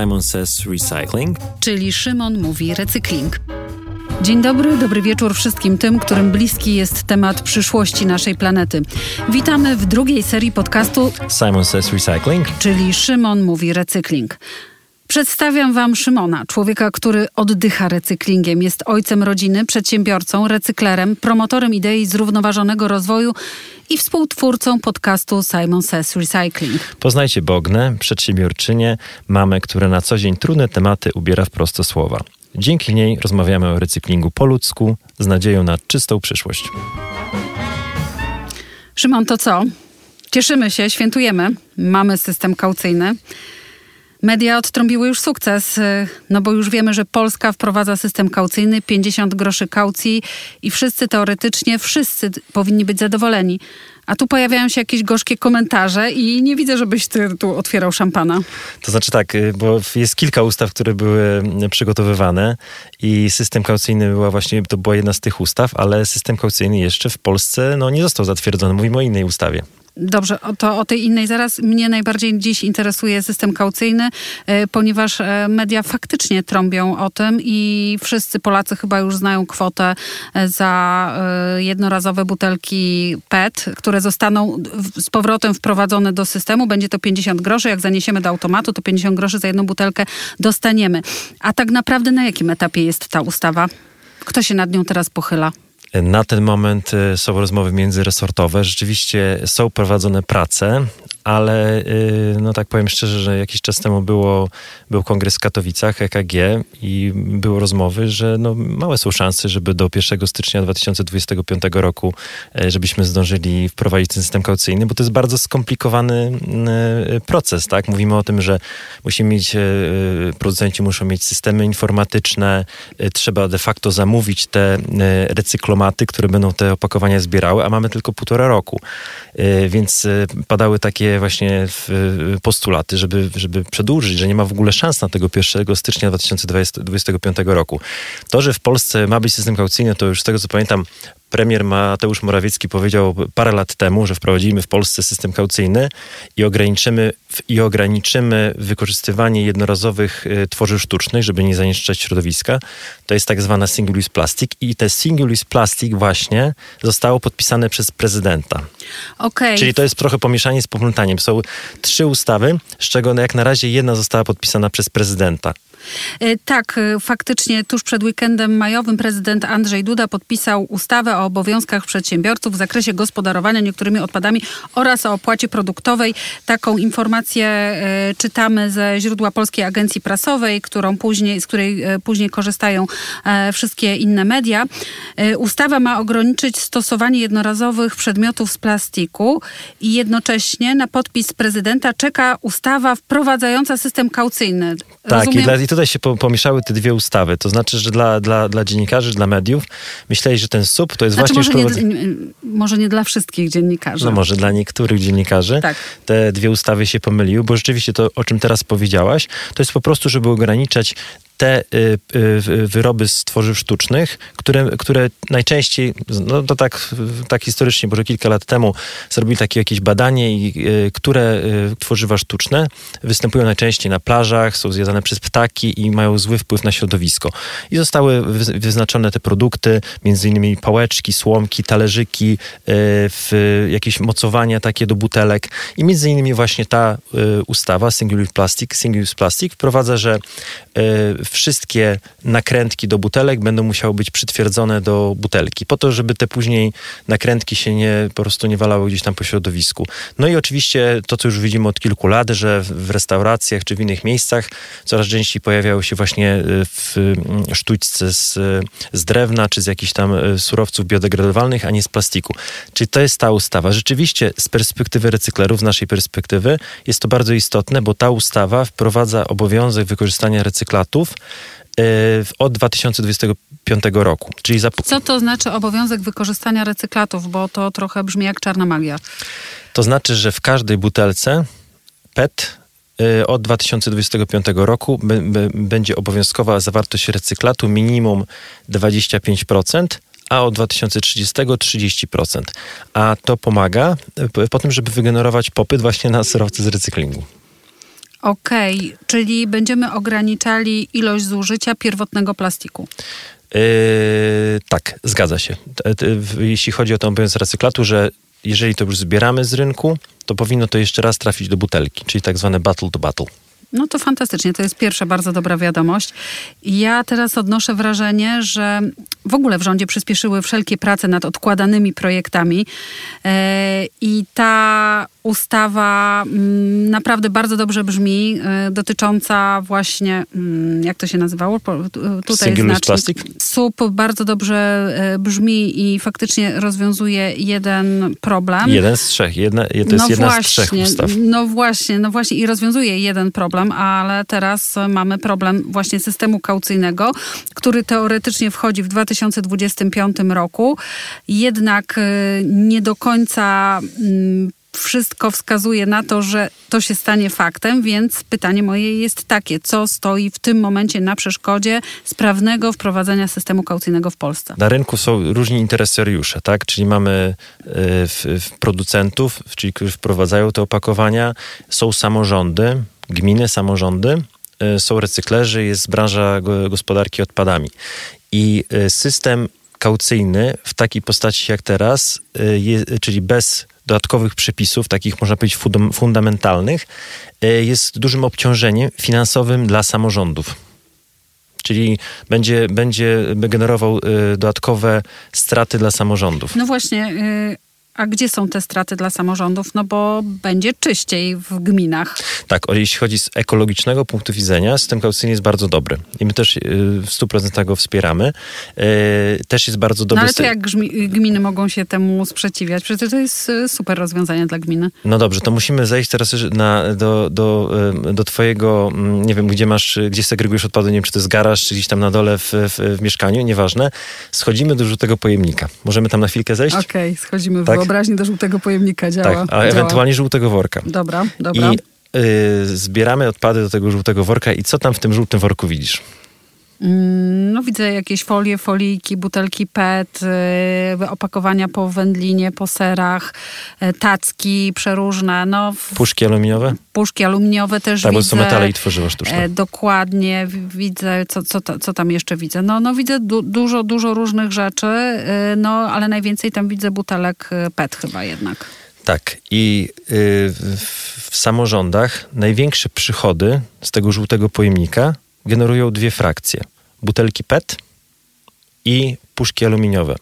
Simon Says Recycling, czyli Szymon mówi recykling. Dzień dobry, dobry wieczór wszystkim tym, którym bliski jest temat przyszłości naszej planety. Witamy w drugiej serii podcastu Simon Says Recycling, czyli Szymon mówi recykling. Przedstawiam Wam Szymona, człowieka, który oddycha recyklingiem. Jest ojcem rodziny, przedsiębiorcą, recyklerem, promotorem idei zrównoważonego rozwoju i współtwórcą podcastu Simon Says Recycling. Poznajcie Bognę, przedsiębiorczynię, mamę, która na co dzień trudne tematy ubiera w proste słowa. Dzięki niej rozmawiamy o recyklingu po ludzku z nadzieją na czystą przyszłość. Szymon, to co? Cieszymy się, świętujemy. Mamy system kaucyjny. Media odtrąbiły już sukces, y, no bo już wiemy, że Polska wprowadza system kaucyjny, 50 groszy kaucji i wszyscy teoretycznie, wszyscy powinni być zadowoleni. A tu pojawiają się jakieś gorzkie komentarze i nie widzę, żebyś ty tu otwierał szampana. To znaczy tak, y, bo jest kilka ustaw, które były y, przygotowywane i system kaucyjny była właśnie, to była jedna z tych ustaw, ale system kaucyjny jeszcze w Polsce no, nie został zatwierdzony. Mówimy o innej ustawie. Dobrze, to o tej innej zaraz. Mnie najbardziej dziś interesuje system kaucyjny, e, ponieważ e, media faktycznie trąbią o tym i wszyscy Polacy chyba już znają kwotę e, za jednorazowe butelki PET, które zostaną z powrotem wprowadzone do systemu. Będzie to 50 groszy. Jak zaniesiemy do automatu, to 50 groszy za jedną butelkę dostaniemy. A tak naprawdę na jakim etapie jest ta ustawa? Kto się nad nią teraz pochyla? Na ten moment są rozmowy międzyresortowe. Rzeczywiście są prowadzone prace ale y, no tak powiem szczerze, że jakiś czas temu było, był kongres w Katowicach, EKG i były rozmowy, że no małe są szanse, żeby do 1 stycznia 2025 roku, e, żebyśmy zdążyli wprowadzić ten system kaucyjny, bo to jest bardzo skomplikowany e, proces, tak? Mówimy o tym, że musimy mieć, e, producenci muszą mieć systemy informatyczne, trzeba de facto zamówić te recyklomaty, które będą te opakowania zbierały, a mamy tylko półtora roku. Więc padały takie właśnie postulaty, żeby, żeby przedłużyć, że nie ma w ogóle szans na tego 1 stycznia 2025 roku. To, że w Polsce ma być system kaucyjny, to już z tego co pamiętam, premier Mateusz Morawiecki powiedział parę lat temu, że wprowadzimy w Polsce system kaucyjny i ograniczymy, i ograniczymy wykorzystywanie jednorazowych y, tworzyw sztucznych, żeby nie zanieczyszczać środowiska. To jest tak zwana single use plastic i te single use plastic właśnie zostało podpisane przez prezydenta. Okay. Czyli to jest trochę pomieszanie z poplątaniem. Są trzy ustawy, z czego jak na razie jedna została podpisana przez prezydenta. E, tak, e, faktycznie tuż przed weekendem majowym prezydent Andrzej Duda podpisał ustawę o obowiązkach przedsiębiorców w zakresie gospodarowania niektórymi odpadami oraz o opłacie produktowej. Taką informację e, czytamy ze źródła Polskiej Agencji Prasowej, którą później, z której później korzystają wszystkie inne media. Ustawa ma ograniczyć stosowanie jednorazowych przedmiotów z plastiku i jednocześnie na podpis prezydenta czeka ustawa wprowadzająca system kaucyjny. Tak, Rozumiem? i, dla, i tutaj się pomieszały te dwie ustawy. To znaczy, że dla, dla, dla dziennikarzy, dla mediów myśleli, że ten SUP to jest znaczy, właśnie... Może, nie, może nie dla wszystkich dziennikarzy. No może dla niektórych dziennikarzy. Tak. Te dwie ustawy się pomyliły, bo rzeczywiście to, o czym teraz powiedziałaś, to jest po prostu, żeby ograniczać te y, y, wyroby z tworzyw sztucznych, które, które najczęściej, no to tak, tak historycznie, może kilka lat temu zrobili takie jakieś badanie, i, y, które tworzywa sztuczne występują najczęściej na plażach, są zjadane przez ptaki i mają zły wpływ na środowisko. I zostały wyznaczone te produkty, między innymi pałeczki, słomki, talerzyki, jakieś mocowania takie do butelek i między innymi właśnie ta ustawa Single Plastic, Single Plastic wprowadza, że wszystkie nakrętki do butelek będą musiały być przytwierdzone do butelki, po to, żeby te później nakrętki się nie, po prostu nie walały gdzieś tam po środowisku. No i oczywiście to, co już widzimy od kilku lat, że w restauracjach czy w innych miejscach coraz częściej pojawiały się właśnie y, w mm, sztućce z, z drewna czy z jakichś tam y, surowców biodegradowalnych, a nie z plastiku. Czyli to jest ta ustawa. Rzeczywiście z perspektywy recyklerów, z naszej perspektywy jest to bardzo istotne, bo ta ustawa wprowadza obowiązek wykorzystania recyklatów E, od 2025 roku. Czyli za... Co to znaczy obowiązek wykorzystania recyklatów? Bo to trochę brzmi jak czarna magia. To znaczy, że w każdej butelce PET e, od 2025 roku będzie obowiązkowa zawartość recyklatu minimum 25%, a od 2030 30%. A to pomaga po tym, żeby wygenerować popyt właśnie na surowce z recyklingu. Okej, okay, czyli będziemy ograniczali ilość zużycia pierwotnego plastiku. Yy, tak, zgadza się. Jeśli chodzi o ten obowiązek recyklatu, że jeżeli to już zbieramy z rynku, to powinno to jeszcze raz trafić do butelki, czyli tak zwane battle to battle. No to fantastycznie, to jest pierwsza bardzo dobra wiadomość. Ja teraz odnoszę wrażenie, że w ogóle w rządzie przyspieszyły wszelkie prace nad odkładanymi projektami e, i ta ustawa mm, naprawdę bardzo dobrze brzmi, e, dotycząca właśnie, mm, jak to się nazywało? Tutaj Single plastic? SUP bardzo dobrze e, brzmi i faktycznie rozwiązuje jeden problem. Jeden z trzech, jedna, to jest no jedna właśnie, z trzech ustaw. No właśnie, no właśnie i rozwiązuje jeden problem, ale teraz mamy problem właśnie systemu kaucyjnego, który teoretycznie wchodzi w 2025 roku, jednak e, nie do końca mm, wszystko wskazuje na to, że to się stanie faktem, więc pytanie moje jest takie, co stoi w tym momencie na przeszkodzie sprawnego wprowadzenia systemu kaucyjnego w Polsce? Na rynku są różni interesariusze, tak? Czyli mamy y, producentów, czyli którzy wprowadzają te opakowania, są samorządy, gminy, samorządy, y, są recyklerzy, jest branża gospodarki odpadami. I y, system kaucyjny w takiej postaci jak teraz, czyli bez dodatkowych przepisów, takich można powiedzieć fundamentalnych, e, jest dużym obciążeniem finansowym dla samorządów. Czyli będzie, będzie generował e, dodatkowe straty dla samorządów. No właśnie, y, a gdzie są te straty dla samorządów? No bo będzie czyściej w gminach. Tak, jeśli chodzi z ekologicznego punktu widzenia, system kaucyjny jest bardzo dobry. I my też y, w 100% go wspieramy. Y, też jest bardzo dobry. No ale to jak gminy mogą się temu sprzeciwiać? Przecież to jest y, super rozwiązanie dla gminy. No dobrze, to musimy zejść teraz na, do, do, do twojego, mm, nie wiem, gdzie masz, gdzie segregujesz odpady, nie wiem, czy to jest garaż, czy gdzieś tam na dole w, w, w mieszkaniu, nieważne. Schodzimy do żółtego pojemnika. Możemy tam na chwilkę zejść? Okej, okay, schodzimy w tak? Wyobraźni do żółtego pojemnika działa. Tak, a działa. ewentualnie żółtego worka. Dobra, dobra. I y, zbieramy odpady do tego żółtego worka i co tam w tym żółtym worku widzisz? Mm, no widzę jakieś folie, foliki, butelki PET, yy, opakowania po wędlinie, po serach, yy, tacki przeróżne. No, puszki aluminiowe? Puszki aluminiowe też tak, widzę. Tak, bo są metale i tworzywa sztuczne. Yy, dokładnie. Widzę, co, co, co tam jeszcze widzę? No, no widzę du dużo, dużo różnych rzeczy, y, no ale najwięcej tam widzę butelek y, PET chyba jednak. Tak. I y, w samorządach największe przychody z tego żółtego pojemnika generują dwie frakcje butelki PET i puszki aluminiowe.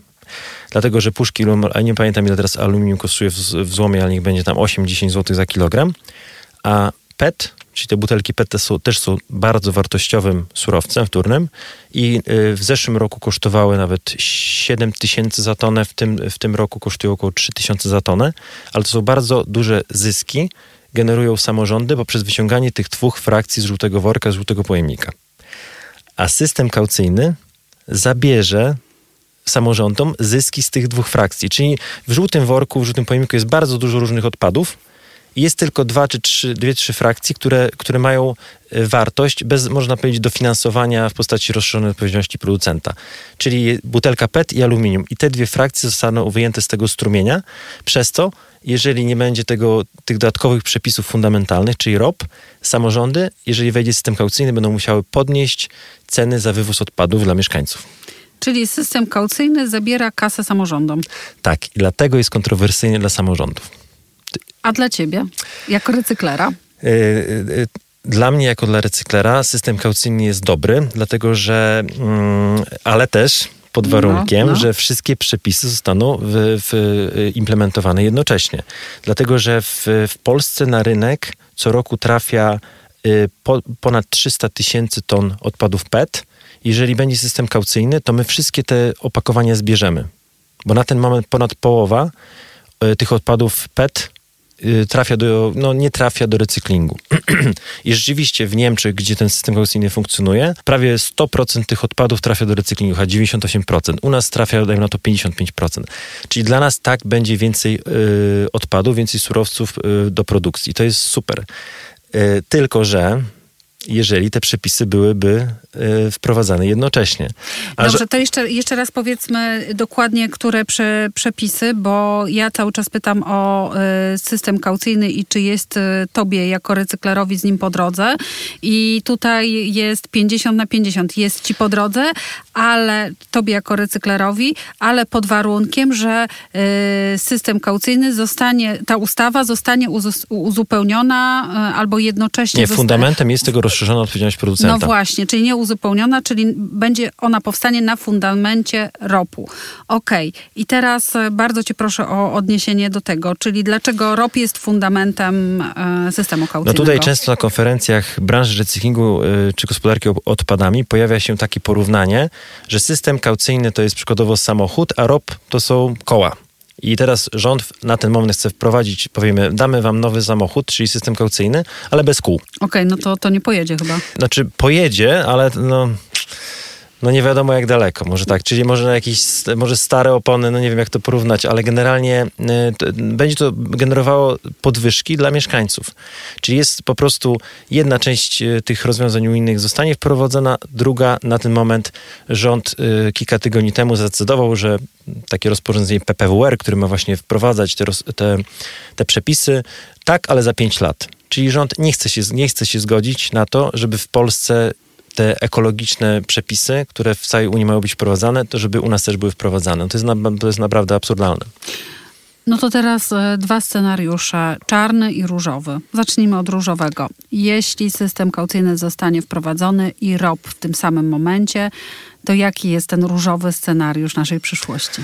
Dlatego, że puszki, nie pamiętam ile teraz aluminium kosztuje w, w złomie, ale niech będzie tam 8-10 zł za kilogram, a PET, czyli te butelki PET są, też są bardzo wartościowym surowcem wtórnym i y, w zeszłym roku kosztowały nawet 7 tysięcy za tonę, w tym, w tym roku kosztują około 3 tysiące za tonę, ale to są bardzo duże zyski, generują samorządy poprzez wyciąganie tych dwóch frakcji z żółtego worka, z żółtego pojemnika a system kaucyjny zabierze samorządom zyski z tych dwóch frakcji. Czyli w żółtym worku, w żółtym pojemniku jest bardzo dużo różnych odpadów jest tylko dwa czy trzy, dwie, trzy frakcje, które, które mają e, wartość bez, można powiedzieć, dofinansowania w postaci rozszerzonej odpowiedzialności producenta. Czyli butelka PET i aluminium. I te dwie frakcje zostaną wyjęte z tego strumienia, przez co jeżeli nie będzie tego, tych dodatkowych przepisów fundamentalnych, czyli ROP, samorządy, jeżeli wejdzie system kaucyjny, będą musiały podnieść ceny za wywóz odpadów dla mieszkańców. Czyli system kaucyjny zabiera kasę samorządom. Tak, i dlatego jest kontrowersyjny dla samorządów. A dla ciebie, jako recyklera? E, e, dla mnie, jako dla recyklera, system kaucyjny jest dobry, dlatego że, mm, ale też pod no, warunkiem, no, no. że wszystkie przepisy zostaną w, w implementowane jednocześnie. Dlatego, że w, w Polsce na rynek co roku trafia y, po, ponad 300 tysięcy ton odpadów PET. Jeżeli będzie system kaucyjny, to my wszystkie te opakowania zbierzemy. Bo na ten moment ponad połowa y, tych odpadów PET trafia do, no nie trafia do recyklingu. I rzeczywiście w Niemczech, gdzie ten system kaucyjny funkcjonuje, prawie 100% tych odpadów trafia do recyklingu, a 98%. U nas trafia, dajmy na to 55%. Czyli dla nas tak będzie więcej y, odpadów, więcej surowców y, do produkcji. To jest super. Y, tylko, że jeżeli te przepisy byłyby y, wprowadzane jednocześnie. A Dobrze, że... to jeszcze, jeszcze raz powiedzmy dokładnie, które prze, przepisy, bo ja cały czas pytam o y, system kaucyjny i czy jest y, tobie jako recyklerowi z nim po drodze. I tutaj jest 50 na 50. Jest ci po drodze, ale tobie jako recyklerowi, ale pod warunkiem, że system kaucyjny zostanie, ta ustawa zostanie uzupełniona albo jednocześnie... Nie, fundamentem jest tego rozszerzona odpowiedzialność producenta. No właśnie, czyli nie uzupełniona, czyli będzie ona powstanie na fundamencie ROP-u. Okej, okay. i teraz e, bardzo cię proszę o odniesienie do tego, czyli dlaczego ROP jest fundamentem e, systemu kaucyjnego? No tutaj często na konferencjach branży recyklingu e, czy gospodarki odpadami pojawia się takie porównanie, że system kaucyjny to jest przykładowo samochód, a ROP to są koła. I teraz rząd na ten moment chce wprowadzić, powiemy, damy wam nowy samochód, czyli system kaucyjny, ale bez kół. Okej, okay, no to, to nie pojedzie chyba. Znaczy pojedzie, ale no no nie wiadomo jak daleko, może tak, czyli może na jakieś, może stare opony, no nie wiem jak to porównać, ale generalnie y, będzie to generowało podwyżki dla mieszkańców. Czyli jest po prostu jedna część y, tych rozwiązań unijnych zostanie wprowadzona, druga na ten moment rząd y, kilka tygodni temu zdecydował, że takie rozporządzenie PPWR, które ma właśnie wprowadzać te, te, te przepisy, tak, ale za pięć lat. Czyli rząd nie chce, się, nie chce się zgodzić na to, żeby w Polsce te ekologiczne przepisy, które w całej Unii mają być wprowadzane, to żeby u nas też były wprowadzane. To jest, na, to jest naprawdę absurdalne. No to teraz e, dwa scenariusze, czarny i różowy. Zacznijmy od różowego. Jeśli system kaucyjny zostanie wprowadzony i ROP w tym samym momencie, to jaki jest ten różowy scenariusz naszej przyszłości?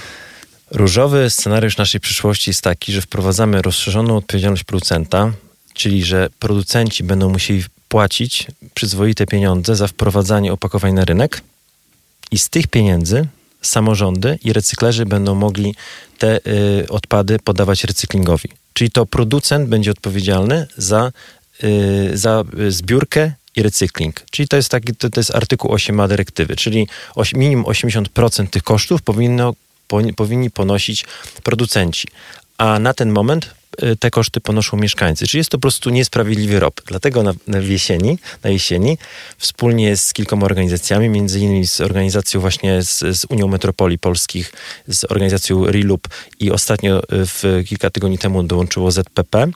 Różowy scenariusz naszej przyszłości jest taki, że wprowadzamy rozszerzoną odpowiedzialność producenta, czyli że producenci będą musieli płacić przyzwoite pieniądze za wprowadzanie opakowań na rynek i z tych pieniędzy samorządy i recyklerzy będą mogli te y, odpady podawać recyklingowi. Czyli to producent będzie odpowiedzialny za, y, za zbiórkę i recykling. Czyli to jest taki, to, to jest artykuł 8a dyrektywy, czyli minimum 80% tych kosztów powinno, po, powinni ponosić producenci. A na ten moment Y, te koszty ponoszą mieszkańcy. Czyli jest to po prostu niesprawiedliwy ROP. Dlatego na, na, jesieni, na jesieni wspólnie z kilkoma organizacjami, między innymi z organizacją właśnie z, z Unią Metropolii Polskich, z organizacją RILUB i ostatnio y, w, kilka tygodni temu dołączyło ZPP, y,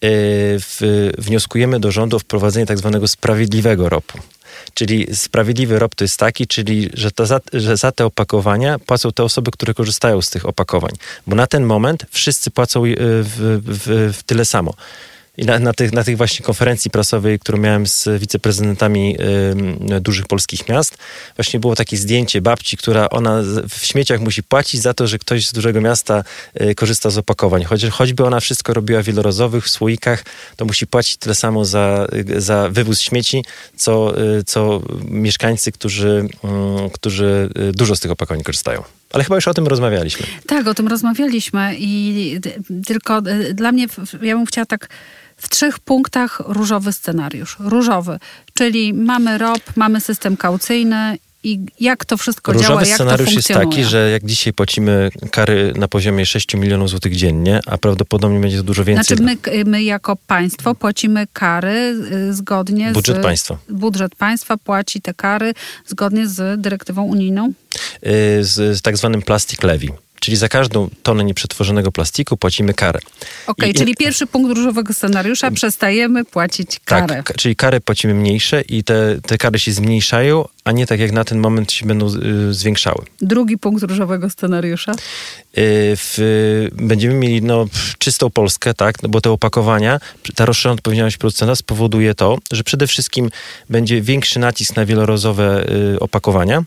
w, wnioskujemy do rządu o wprowadzenie tak zwanego sprawiedliwego ROP-u. Czyli sprawiedliwy ROP to jest taki, czyli że, to za, że za te opakowania płacą te osoby, które korzystają z tych opakowań. Bo na ten moment wszyscy płacą y, w, w, w tyle samo. I na, na, tych, na tych właśnie konferencji prasowej, którą miałem z wiceprezydentami y, dużych polskich miast, właśnie było takie zdjęcie babci, która ona w śmieciach musi płacić za to, że ktoś z dużego miasta y, korzysta z opakowań. Choć, choćby ona wszystko robiła w wielorazowych, w słoikach, to musi płacić tyle samo za, y, za wywóz śmieci, co, y, co mieszkańcy, którzy, mm, którzy y, dużo z tych opakowań korzystają. Ale chyba już o tym rozmawialiśmy. Tak, o tym rozmawialiśmy i tylko dla mnie, ja bym chciała tak w trzech punktach różowy scenariusz. Różowy, czyli mamy ROP, mamy system kaucyjny i jak to wszystko Różowy działa, jak scenariusz jest taki, że jak dzisiaj płacimy kary na poziomie 6 milionów złotych dziennie, a prawdopodobnie będzie to dużo więcej. Znaczy my, my jako państwo płacimy kary y, zgodnie budżet z... Budżet państwa. Budżet państwa płaci te kary zgodnie z dyrektywą unijną? Y, z, z tak zwanym plastic levy. Czyli za każdą tonę nieprzetworzonego plastiku płacimy karę. Okej, okay, czyli pierwszy punkt różowego scenariusza, przestajemy płacić karę. Tak, czyli kary płacimy mniejsze i te, te kary się zmniejszają, a nie tak jak na ten moment się będą y, zwiększały. Drugi punkt różowego scenariusza? Y, w, będziemy mieli no, czystą Polskę, tak, no bo te opakowania, ta rozszerzona odpowiedzialność producenta spowoduje to, że przede wszystkim będzie większy nacisk na wielorazowe y, opakowania,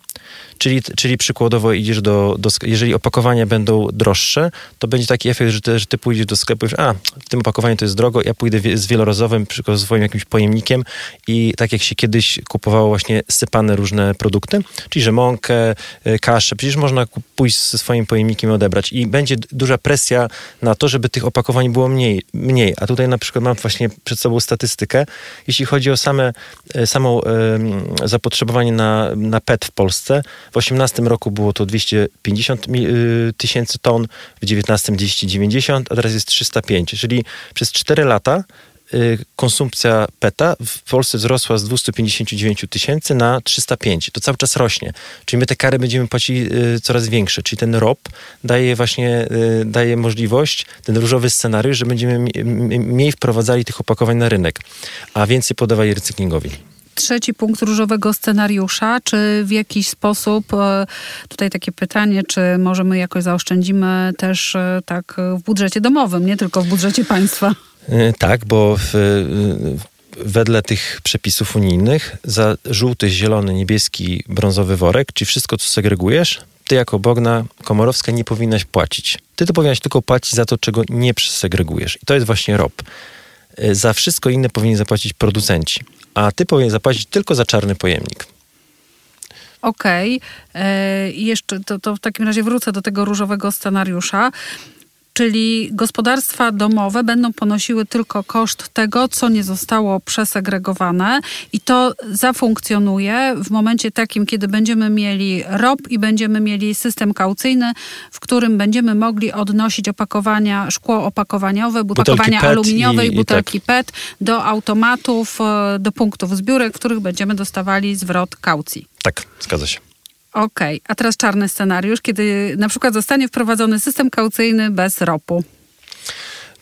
Czyli, czyli przykładowo idziesz do, do jeżeli opakowania będą droższe, to będzie taki efekt, że ty, że ty pójdziesz do sklepu i wiesz, a w tym opakowaniu to jest drogo, ja pójdę z wielorazowym, przykład swoim jakimś pojemnikiem. I tak jak się kiedyś kupowało właśnie sypane różne produkty, czyli że mąkę, y, kaszę, przecież można pójść ze swoim pojemnikiem odebrać. I będzie duża presja na to, żeby tych opakowań było mniej, mniej. A tutaj na przykład mam właśnie przed sobą statystykę, jeśli chodzi o same, y, samą um, zapotrzebowanie na, na PET w Polsce, w 2018 roku było to 250 y, tysięcy ton, w 2019 290, a teraz jest 305. Czyli przez 4 lata y, konsumpcja PETA w Polsce wzrosła z 259 tysięcy na 305. To cały czas rośnie. Czyli my te kary będziemy płacić y, coraz większe. Czyli ten ROP daje właśnie, daje możliwość, ten różowy scenariusz, że będziemy mniej wprowadzali tych opakowań na rynek, a więcej podawali recyklingowi trzeci punkt różowego scenariusza, czy w jakiś sposób, e, tutaj takie pytanie, czy może my jakoś zaoszczędzimy też e, tak w budżecie domowym, nie tylko w budżecie państwa? E, tak, bo w, wedle tych przepisów unijnych za żółty, zielony, niebieski, brązowy worek, czyli wszystko, co segregujesz, ty jako Bogna Komorowska nie powinnaś płacić. Ty to powinnaś tylko płacić za to, czego nie przesegregujesz. I to jest właśnie ROP. Za wszystko inne powinni zapłacić producenci a ty powinien zapłacić tylko za czarny pojemnik. Okej. Okay. E, jeszcze to, to w takim razie wrócę do tego różowego scenariusza. Czyli gospodarstwa domowe będą ponosiły tylko koszt tego, co nie zostało przesegregowane i to zafunkcjonuje w momencie takim, kiedy będziemy mieli ROP i będziemy mieli system kaucyjny, w którym będziemy mogli odnosić opakowania, szkło opakowaniowe, opakowania aluminiowe i, i butelki tak. PET do automatów, e, do punktów zbiórek, w których będziemy dostawali zwrot kaucji. Tak, zgadza się. Okej, okay. a teraz czarny scenariusz, kiedy na przykład zostanie wprowadzony system kaucyjny bez ropu.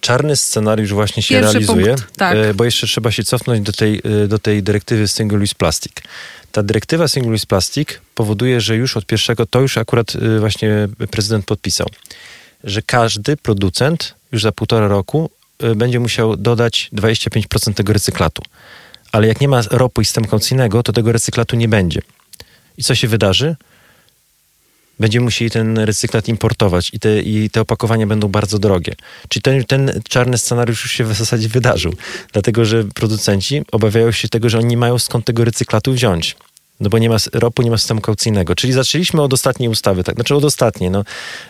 Czarny scenariusz właśnie się Pierwszy realizuje, punkt, tak. E, bo jeszcze trzeba się cofnąć do tej, e, do tej dyrektywy Single Use Plastic. Ta dyrektywa Single Use Plastic powoduje, że już od pierwszego, to już akurat e, właśnie prezydent podpisał, że każdy producent już za półtora roku będzie musiał dodać 25% tego recyklatu. Ale jak nie ma ropu i systemu kaucyjnego, to tego recyklatu nie będzie. I co się wydarzy? Będziemy musieli ten recyklat importować i te, i te opakowania będą bardzo drogie. Czyli ten, ten czarny scenariusz już się w zasadzie wydarzył, dlatego że producenci obawiają się tego, że oni nie mają skąd tego recyklatu wziąć. No bo nie ma ropu, nie ma systemu kaucyjnego. Czyli zaczęliśmy od ostatniej ustawy, tak? Znaczy od ostatniej, no.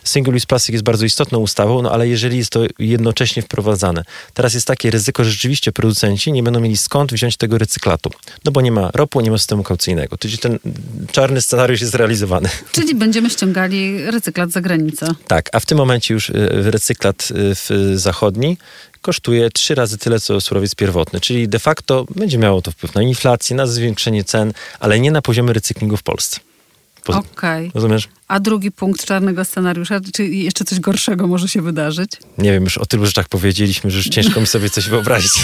Single Use Plastic jest bardzo istotną ustawą, no ale jeżeli jest to jednocześnie wprowadzane. Teraz jest takie ryzyko, że rzeczywiście producenci nie będą mieli skąd wziąć tego recyklatu. No bo nie ma ropu, nie ma systemu kaucyjnego. Czyli ten czarny scenariusz jest realizowany. Czyli będziemy ściągali recyklat za granicę. Tak, a w tym momencie już y, recyklat w zachodni kosztuje trzy razy tyle, co surowiec pierwotny. Czyli de facto będzie miało to wpływ na inflację, na zwiększenie cen, ale nie na poziomie recyklingu w Polsce. Okej. Okay. Rozumiesz? A drugi punkt czarnego scenariusza, czy jeszcze coś gorszego może się wydarzyć? Nie wiem, już o tylu rzeczach powiedzieliśmy, że już ciężko mi sobie coś wyobrazić.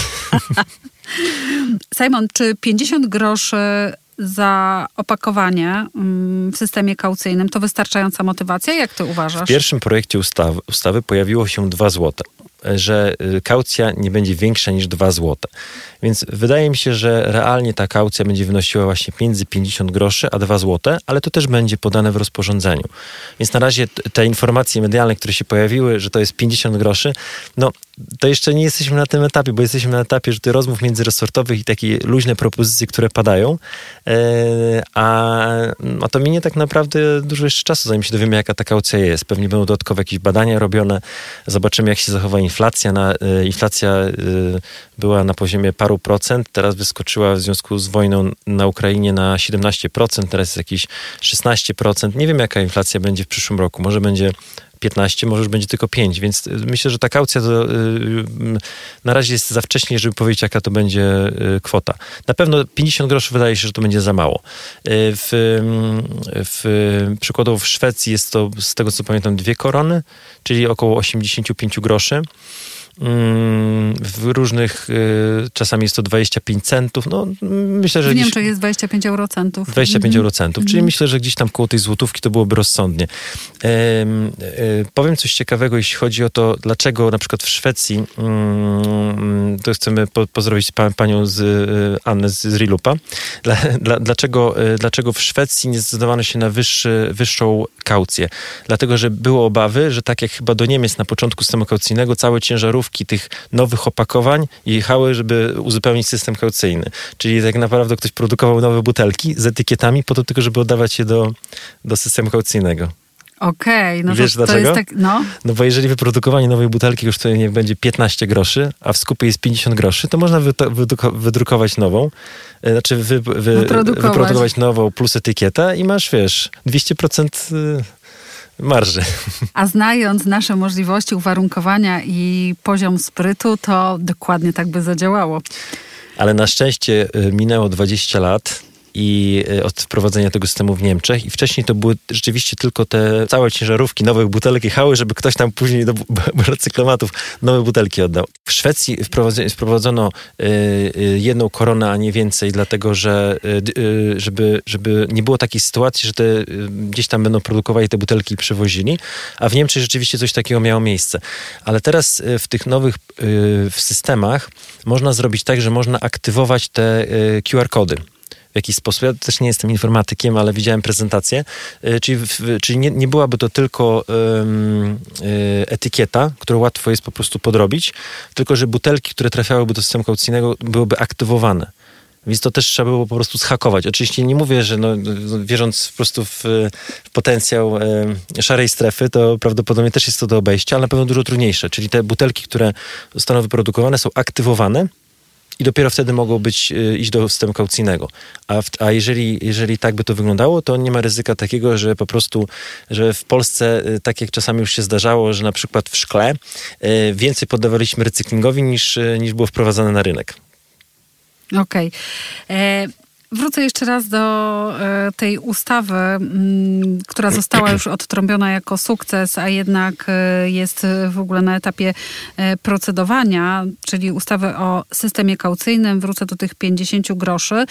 Simon, czy 50 groszy za opakowanie mm, w systemie kaucyjnym to wystarczająca motywacja? Jak ty uważasz? W pierwszym projekcie ustawy, ustawy pojawiło się 2 złote że y, kaucja nie będzie większa niż 2 zł. Więc wydaje mi się, że realnie ta kaucja będzie wynosiła właśnie między 50 groszy a 2 zł, ale to też będzie podane w rozporządzeniu. Więc na razie te informacje medialne, które się pojawiły, że to jest 50 groszy, no to jeszcze nie jesteśmy na tym etapie, bo jesteśmy na etapie że rozmów międzyresortowych i takie luźne propozycje, które padają, e, a, a to minie tak naprawdę dużo jeszcze czasu, zanim się dowiemy, jaka ta kaucja jest. Pewnie będą dodatkowe jakieś badania robione, zobaczymy, jak się zachowa inflacja. Na, e, inflacja e, była na poziomie paru procent, teraz wyskoczyła w związku z wojną na Ukrainie na 17%, teraz jest jakieś 16%. Nie wiem, jaka inflacja będzie w przyszłym roku. Może będzie 15, może już będzie tylko 5, więc y, myślę, że ta kaucja to, y, y, na razie jest za wcześnie, żeby powiedzieć, jaka to będzie y, kwota. Na pewno 50 groszy wydaje się, że to będzie za mało. W, w, przykładowo w Szwecji jest to, z tego co pamiętam, dwie korony, czyli około 85 groszy. Mm, w różnych, y, czasami jest to 25 centów. No, myślę, że w Niemczech jest 25 eurocentów. 25 mm. eurocentów, czyli mm. myślę, że gdzieś tam koło tej złotówki to byłoby rozsądnie. E, e, powiem coś ciekawego, jeśli chodzi o to, dlaczego na przykład w Szwecji, mm, to chcemy po, pozdrowić pa, panią z, e, Annę z, z Rilupa, dla, dla, dlaczego, dlaczego w Szwecji nie zdecydowano się na wyższy, wyższą kaucję? Dlatego, że było obawy, że tak jak chyba do Niemiec na początku systemu kaucyjnego, całe ciężarówki tych nowych opakowań jechały, żeby uzupełnić system kaucyjny. Czyli tak naprawdę ktoś produkował nowe butelki z etykietami po to tylko, żeby oddawać je do, do systemu kaucyjnego. Okej, okay, no Wiesz to, to jest tak, no. no bo jeżeli wyprodukowanie nowej butelki kosztuje niech będzie 15 groszy, a w skupie jest 50 groszy, to można wydrukować nową, e, znaczy wy, wy, wyprodukować. wyprodukować nową plus etykietę i masz, wiesz, 200% marży. A znając nasze możliwości uwarunkowania i poziom sprytu, to dokładnie tak by zadziałało. Ale na szczęście y, minęło 20 lat i y, od wprowadzenia tego systemu w Niemczech i wcześniej to były rzeczywiście tylko te całe ciężarówki nowych butelek jechały, żeby ktoś tam później do recyklomatów nowe butelki oddał. W Szwecji wprowadzono y, y, jedną koronę, a nie więcej, dlatego że żeby, żeby nie było takiej sytuacji, że te, gdzieś tam będą produkowali te butelki i przewozili, a w Niemczech rzeczywiście coś takiego miało miejsce. Ale teraz w tych nowych w systemach można zrobić tak, że można aktywować te QR-kody w jakiś sposób. Ja też nie jestem informatykiem, ale widziałem prezentację. E, czyli, czyli nie, nie byłaby to tylko um, etykieta, którą łatwo jest po prostu podrobić, tylko że butelki, które trafiałyby do systemu kaucyjnego, byłyby aktywowane. Więc to też trzeba było po prostu schakować. Oczywiście nie mówię, że no, wierząc po prostu w, w potencjał e, szarej strefy, to prawdopodobnie też jest to do obejścia, ale na pewno dużo trudniejsze. Czyli te butelki, które zostaną wyprodukowane, są aktywowane i dopiero wtedy mogą być, y, iść do systemu kaucyjnego. A, w, a jeżeli, jeżeli tak by to wyglądało, to nie ma ryzyka takiego, że po prostu, że w Polsce, y, tak jak czasami już się zdarzało, że na przykład w szkle y, więcej poddawaliśmy recyklingowi niż, niż było wprowadzane na rynek. Okej. Okay. E, Wrócę jeszcze raz do e, tej ustawy, mm, która została już odtrąbiona jako sukces, a jednak e, jest w ogóle na etapie e, procedowania, czyli ustawy o systemie kaucyjnym. Wrócę do tych 50 groszy.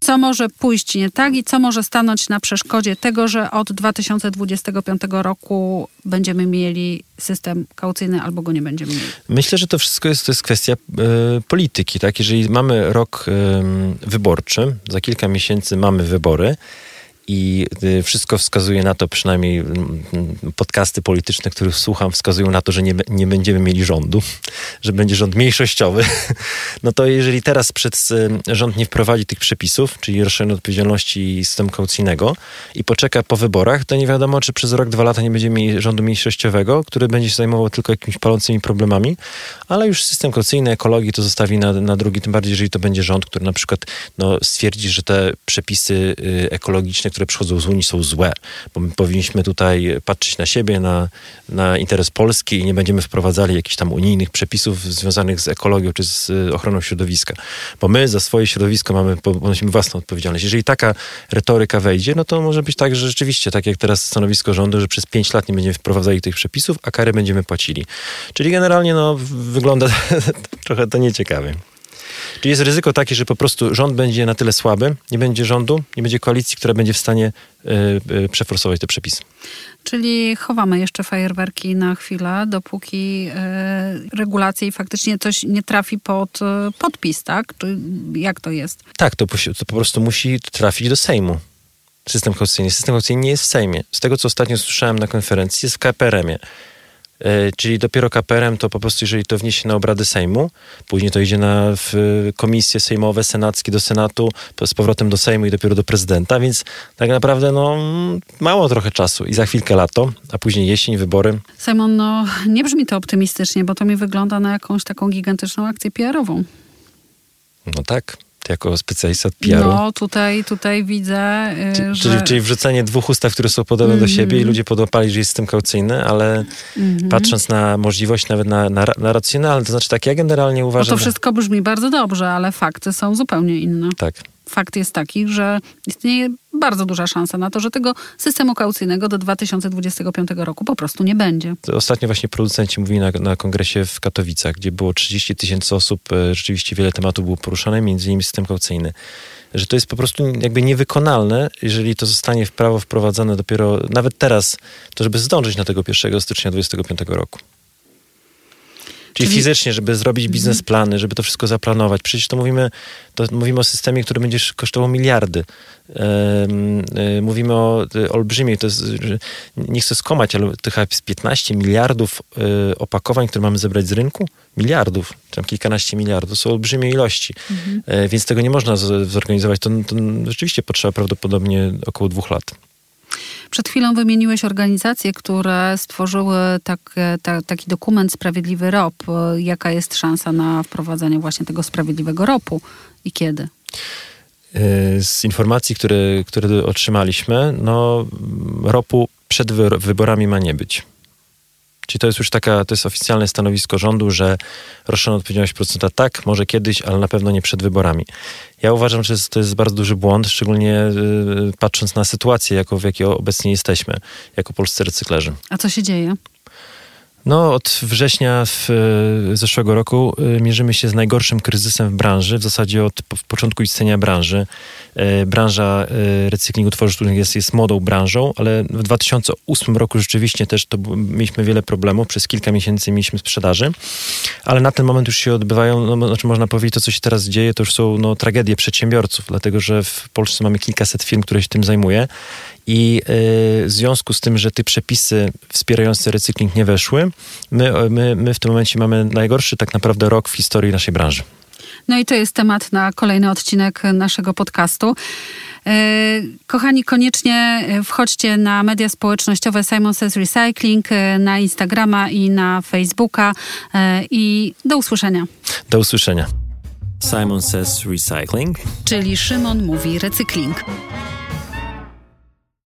Co może pójść nie tak i co może stanąć na przeszkodzie tego, że od 2025 roku będziemy mieli system kaucyjny albo go nie będziemy mieli? Myślę, że to wszystko jest, to jest kwestia y, polityki. Tak? Jeżeli mamy rok wyborczy, za kilka miesięcy mamy wybory i y, wszystko wskazuje na to, przynajmniej mm, podcasty polityczne, których słucham, wskazują na to, że nie, nie będziemy mieli rządu, że będzie rząd mniejszościowy. No to jeżeli teraz przed rząd nie wprowadzi tych przepisów, czyli rozszerzenia odpowiedzialności systemu kaucyjnego i poczeka po wyborach, to nie wiadomo, czy przez rok, dwa lata nie będziemy mieli rządu mniejszościowego, który będzie się zajmował tylko jakimiś palącymi problemami, ale już system kaucyjny, ekologii to zostawi na, na drugi, tym bardziej, jeżeli to będzie rząd, który na przykład no, stwierdzi, że te przepisy y, ekologiczne, które przychodzą z Unii są złe, bo my powinniśmy tutaj patrzeć na siebie, na, na interes Polski i nie będziemy wprowadzali jakichś tam unijnych przepisów związanych z ekologią czy z y, ochroną środowiska, bo my za swoje środowisko mamy, ponosimy własną odpowiedzialność. Jeżeli taka retoryka wejdzie, no to może być tak, że rzeczywiście, tak jak teraz stanowisko rządu, że przez pięć lat nie będziemy wprowadzali tych przepisów, a kary będziemy płacili. Czyli generalnie no, wygląda trochę to nieciekawie. Czyli jest ryzyko takie, że po prostu rząd będzie na tyle słaby, nie będzie rządu, nie będzie koalicji, która będzie w stanie y, y, przeforsować te przepisy. Czyli chowamy jeszcze fajerwerki na chwilę, dopóki y, regulacje i faktycznie coś nie trafi pod podpis, tak? Czy jak to jest? Tak, to, to po prostu musi trafić do Sejmu system konstytucyjny. System konstytucyjny nie jest w Sejmie. Z tego, co ostatnio słyszałem na konferencji, jest w KPRM-ie. E, czyli dopiero kaperem to po prostu, jeżeli to wniesie na obrady Sejmu, później to idzie na komisje sejmowe, senackie do Senatu, z powrotem do Sejmu i dopiero do prezydenta, więc tak naprawdę no, mało trochę czasu i za chwilkę lato, a później jesień, wybory. Simon, no nie brzmi to optymistycznie, bo to mi wygląda na jakąś taką gigantyczną akcję PR-ową. No tak jako specjalista od PR-u. No, tutaj, tutaj widzę, że... Czyli, czyli wrzucenie dwóch ustaw, które są podobne mm -hmm. do mhm. siebie i ludzie podłapali, że jest system kaucyjny, ale mm -hmm. patrząc na możliwość, nawet na, na, na racjonalne, to znaczy tak, ja generalnie uważam... No to wszystko brzmi bardzo dobrze, ale fakty są zupełnie inne. Tak fakt jest taki, że istnieje bardzo duża szansa na to, że tego systemu kaucyjnego do 2025 roku po prostu nie będzie. Ostatnio właśnie producenci mówili na, na kongresie w Katowicach, gdzie było 30 tysięcy osób, e, rzeczywiście wiele tematów było poruszane, między innymi system kaucyjny że to jest po prostu jakby niewykonalne, jeżeli to zostanie w prawo wprowadzone dopiero nawet teraz, to żeby zdążyć na tego 1 stycznia 2025 roku. Czyli, Czyli, fizycznie, żeby zrobić mhm. biznesplany, żeby to wszystko zaplanować. Przecież to mówimy, to mówimy o systemie, który będzie kosztował miliardy. Yy, mówimy o yy, olbrzymiej, to jest, nie chcę skomać, ale jest 15 miliardów yy, opakowań, które mamy zebrać z rynku. Miliardów, tam kilkanaście miliardów, są olbrzymie ilości. Mhm. Więc tego nie można zorganizować. To, to rzeczywiście potrzeba prawdopodobnie około dwóch lat. Przed chwilą wymieniłeś organizacje, które stworzyły tak, ta, taki dokument Sprawiedliwy ROP. Jaka jest szansa na wprowadzenie właśnie tego sprawiedliwego ROPu i kiedy? E, z informacji, które, które otrzymaliśmy, no, ropu przed wyborami ma nie być. Czyli to jest już taka, to jest oficjalne stanowisko rządu, że roszczoną odpowiedzialność procenta tak, może kiedyś, ale na pewno nie przed wyborami. Ja uważam, że to jest bardzo duży błąd, szczególnie y, patrząc na sytuację, jako, w jakiej obecnie jesteśmy, jako polscy recyklerzy. A co się dzieje? No, od września w, e, zeszłego roku e, mierzymy się z najgorszym kryzysem w branży, w zasadzie od początku istnienia branży. E, branża recyklingu tworzyw sztucznych jest, jest młodą branżą, ale w 2008 roku rzeczywiście też to mieliśmy wiele problemów. Przez kilka miesięcy mieliśmy sprzedaży, ale na ten moment już się odbywają, no, znaczy można powiedzieć, to co się teraz dzieje, to już są no, tragedie przedsiębiorców, dlatego że w Polsce mamy kilkaset firm, które się tym zajmuje i y, w związku z tym, że te przepisy wspierające recykling nie weszły, my, my, my w tym momencie mamy najgorszy tak naprawdę rok w historii naszej branży. No i to jest temat na kolejny odcinek naszego podcastu. Y, kochani, koniecznie wchodźcie na media społecznościowe Simon Says Recycling, y, na Instagrama i na Facebooka i do usłyszenia. Do usłyszenia. Simon Says Recycling. Czyli Szymon mówi recykling.